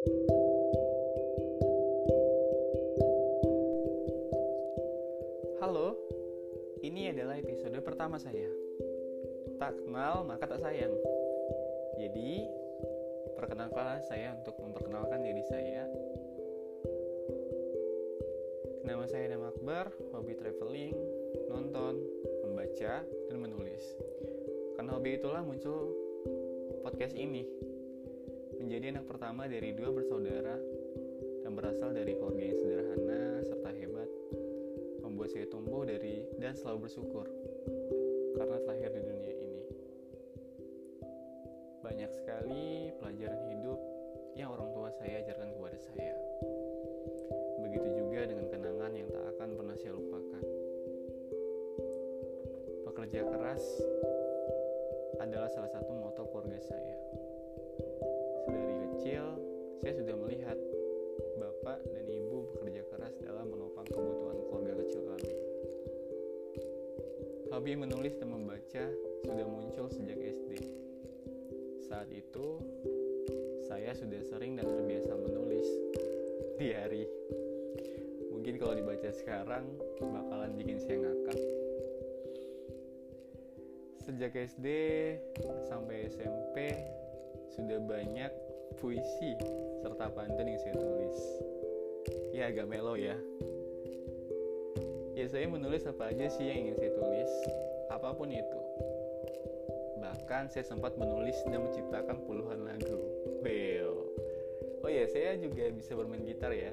Halo, ini adalah episode pertama saya. Tak kenal maka tak sayang. Jadi, perkenalkanlah saya untuk memperkenalkan diri saya. Nama saya Nama Akbar, hobi traveling, nonton, membaca, dan menulis. Karena hobi itulah muncul podcast ini. Menjadi anak pertama dari dua bersaudara dan berasal dari keluarga yang sederhana serta hebat membuat saya tumbuh dari dan selalu bersyukur karena terlahir di dunia ini. Banyak sekali pelajaran hidup yang orang tua saya ajarkan kepada saya. Begitu juga dengan kenangan yang tak akan pernah saya lupakan. Pekerja keras adalah salah satu moto keluarga saya. Sedari kecil, saya sudah melihat bapak dan ibu bekerja keras dalam menopang kebutuhan keluarga kecil kami. Hobi menulis dan membaca sudah muncul sejak SD. Saat itu, saya sudah sering dan terbiasa menulis di hari. Mungkin kalau dibaca sekarang bakalan bikin saya ngakak. Sejak SD sampai SMP sudah banyak puisi serta pantun yang saya tulis. Ya agak melo ya. Ya saya menulis apa aja sih yang ingin saya tulis, apa pun itu. Bahkan saya sempat menulis dan menciptakan puluhan lagu. Well. Oh ya, saya juga bisa bermain gitar ya.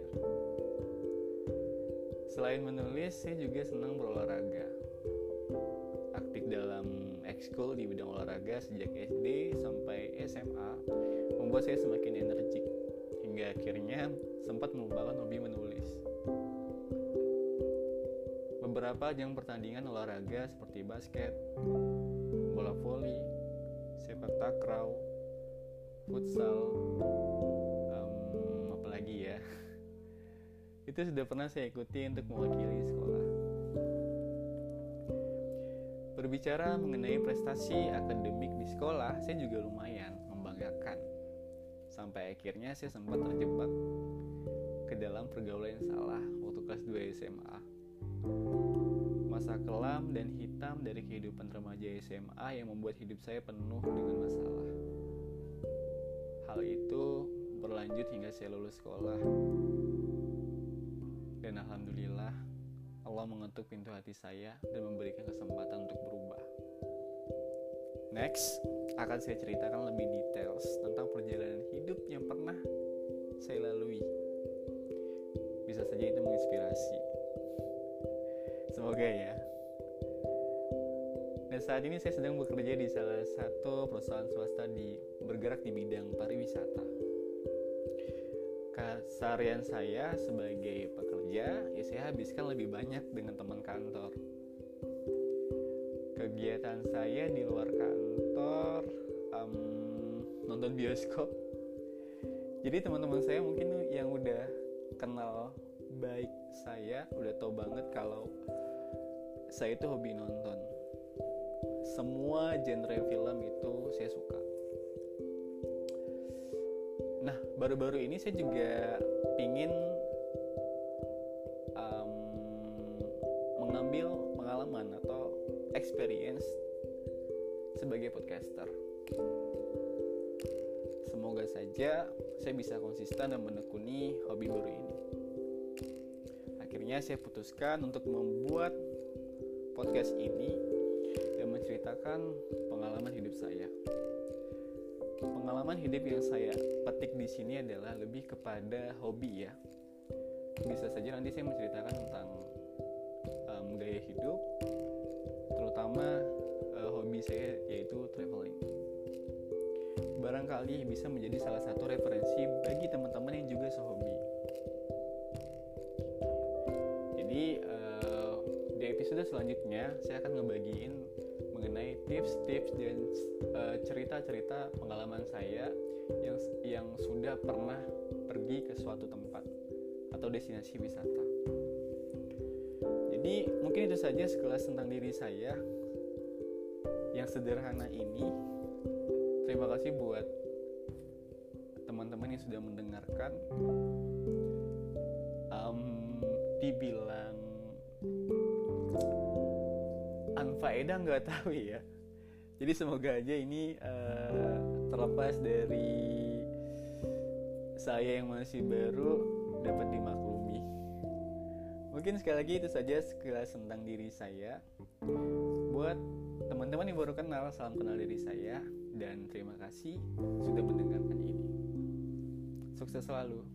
Selain menulis, saya juga senang berolahraga. Ekskul di bidang olahraga sejak SD sampai SMA membuat saya semakin energik hingga akhirnya sempat mengembangkan hobi menulis. Beberapa ajang pertandingan olahraga seperti basket, bola voli, sepak takraw, futsal, um, apalagi ya, itu sudah pernah saya ikuti untuk mewakili sekolah. Berbicara mengenai prestasi akademik di sekolah, saya juga lumayan membanggakan. Sampai akhirnya saya sempat terjebak ke dalam pergaulan yang salah waktu kelas 2 SMA. Masa kelam dan hitam dari kehidupan remaja SMA yang membuat hidup saya penuh dengan masalah. Hal itu berlanjut hingga saya lulus sekolah. Dan alhamdulillah Allah mengetuk pintu hati saya dan memberikan kesempatan untuk berubah. Next, akan saya ceritakan lebih details tentang perjalanan hidup yang pernah saya lalui. Bisa saja itu menginspirasi. Semoga ya. Dan saat ini saya sedang bekerja di salah satu perusahaan swasta di bergerak di bidang pariwisata. Keseharian saya sebagai pekerja, ya saya habiskan lebih banyak dengan teman kantor. Kegiatan saya di luar kantor, um, nonton bioskop. Jadi teman-teman saya mungkin yang udah kenal baik saya, udah tau banget kalau saya itu hobi nonton. Semua genre film itu saya suka. Baru-baru ini saya juga pingin um, mengambil pengalaman atau experience sebagai podcaster. Semoga saja saya bisa konsisten dan menekuni hobi baru ini. Akhirnya saya putuskan untuk membuat podcast ini dan menceritakan pengalaman hidup saya. Pengalaman hidup yang saya petik di sini adalah lebih kepada hobi ya. Bisa saja nanti saya menceritakan tentang um, gaya hidup, terutama uh, hobi saya yaitu traveling. Barangkali bisa menjadi salah satu referensi bagi teman-teman yang juga sehobi. Jadi uh, di episode selanjutnya saya akan ngebagiin mengenai tips-tips dan uh, cerita-cerita pengalaman saya yang yang sudah pernah pergi ke suatu tempat atau destinasi wisata. Jadi mungkin itu saja sekelas tentang diri saya yang sederhana ini. Terima kasih buat teman-teman yang sudah mendengarkan um, dibilang anfaedah nggak tahu ya. Jadi semoga aja ini uh, terlepas dari saya yang masih baru dapat dimaklumi. Mungkin sekali lagi itu saja sekilas tentang diri saya. Buat teman-teman yang baru kenal salam kenal diri saya dan terima kasih sudah mendengarkan ini. Sukses selalu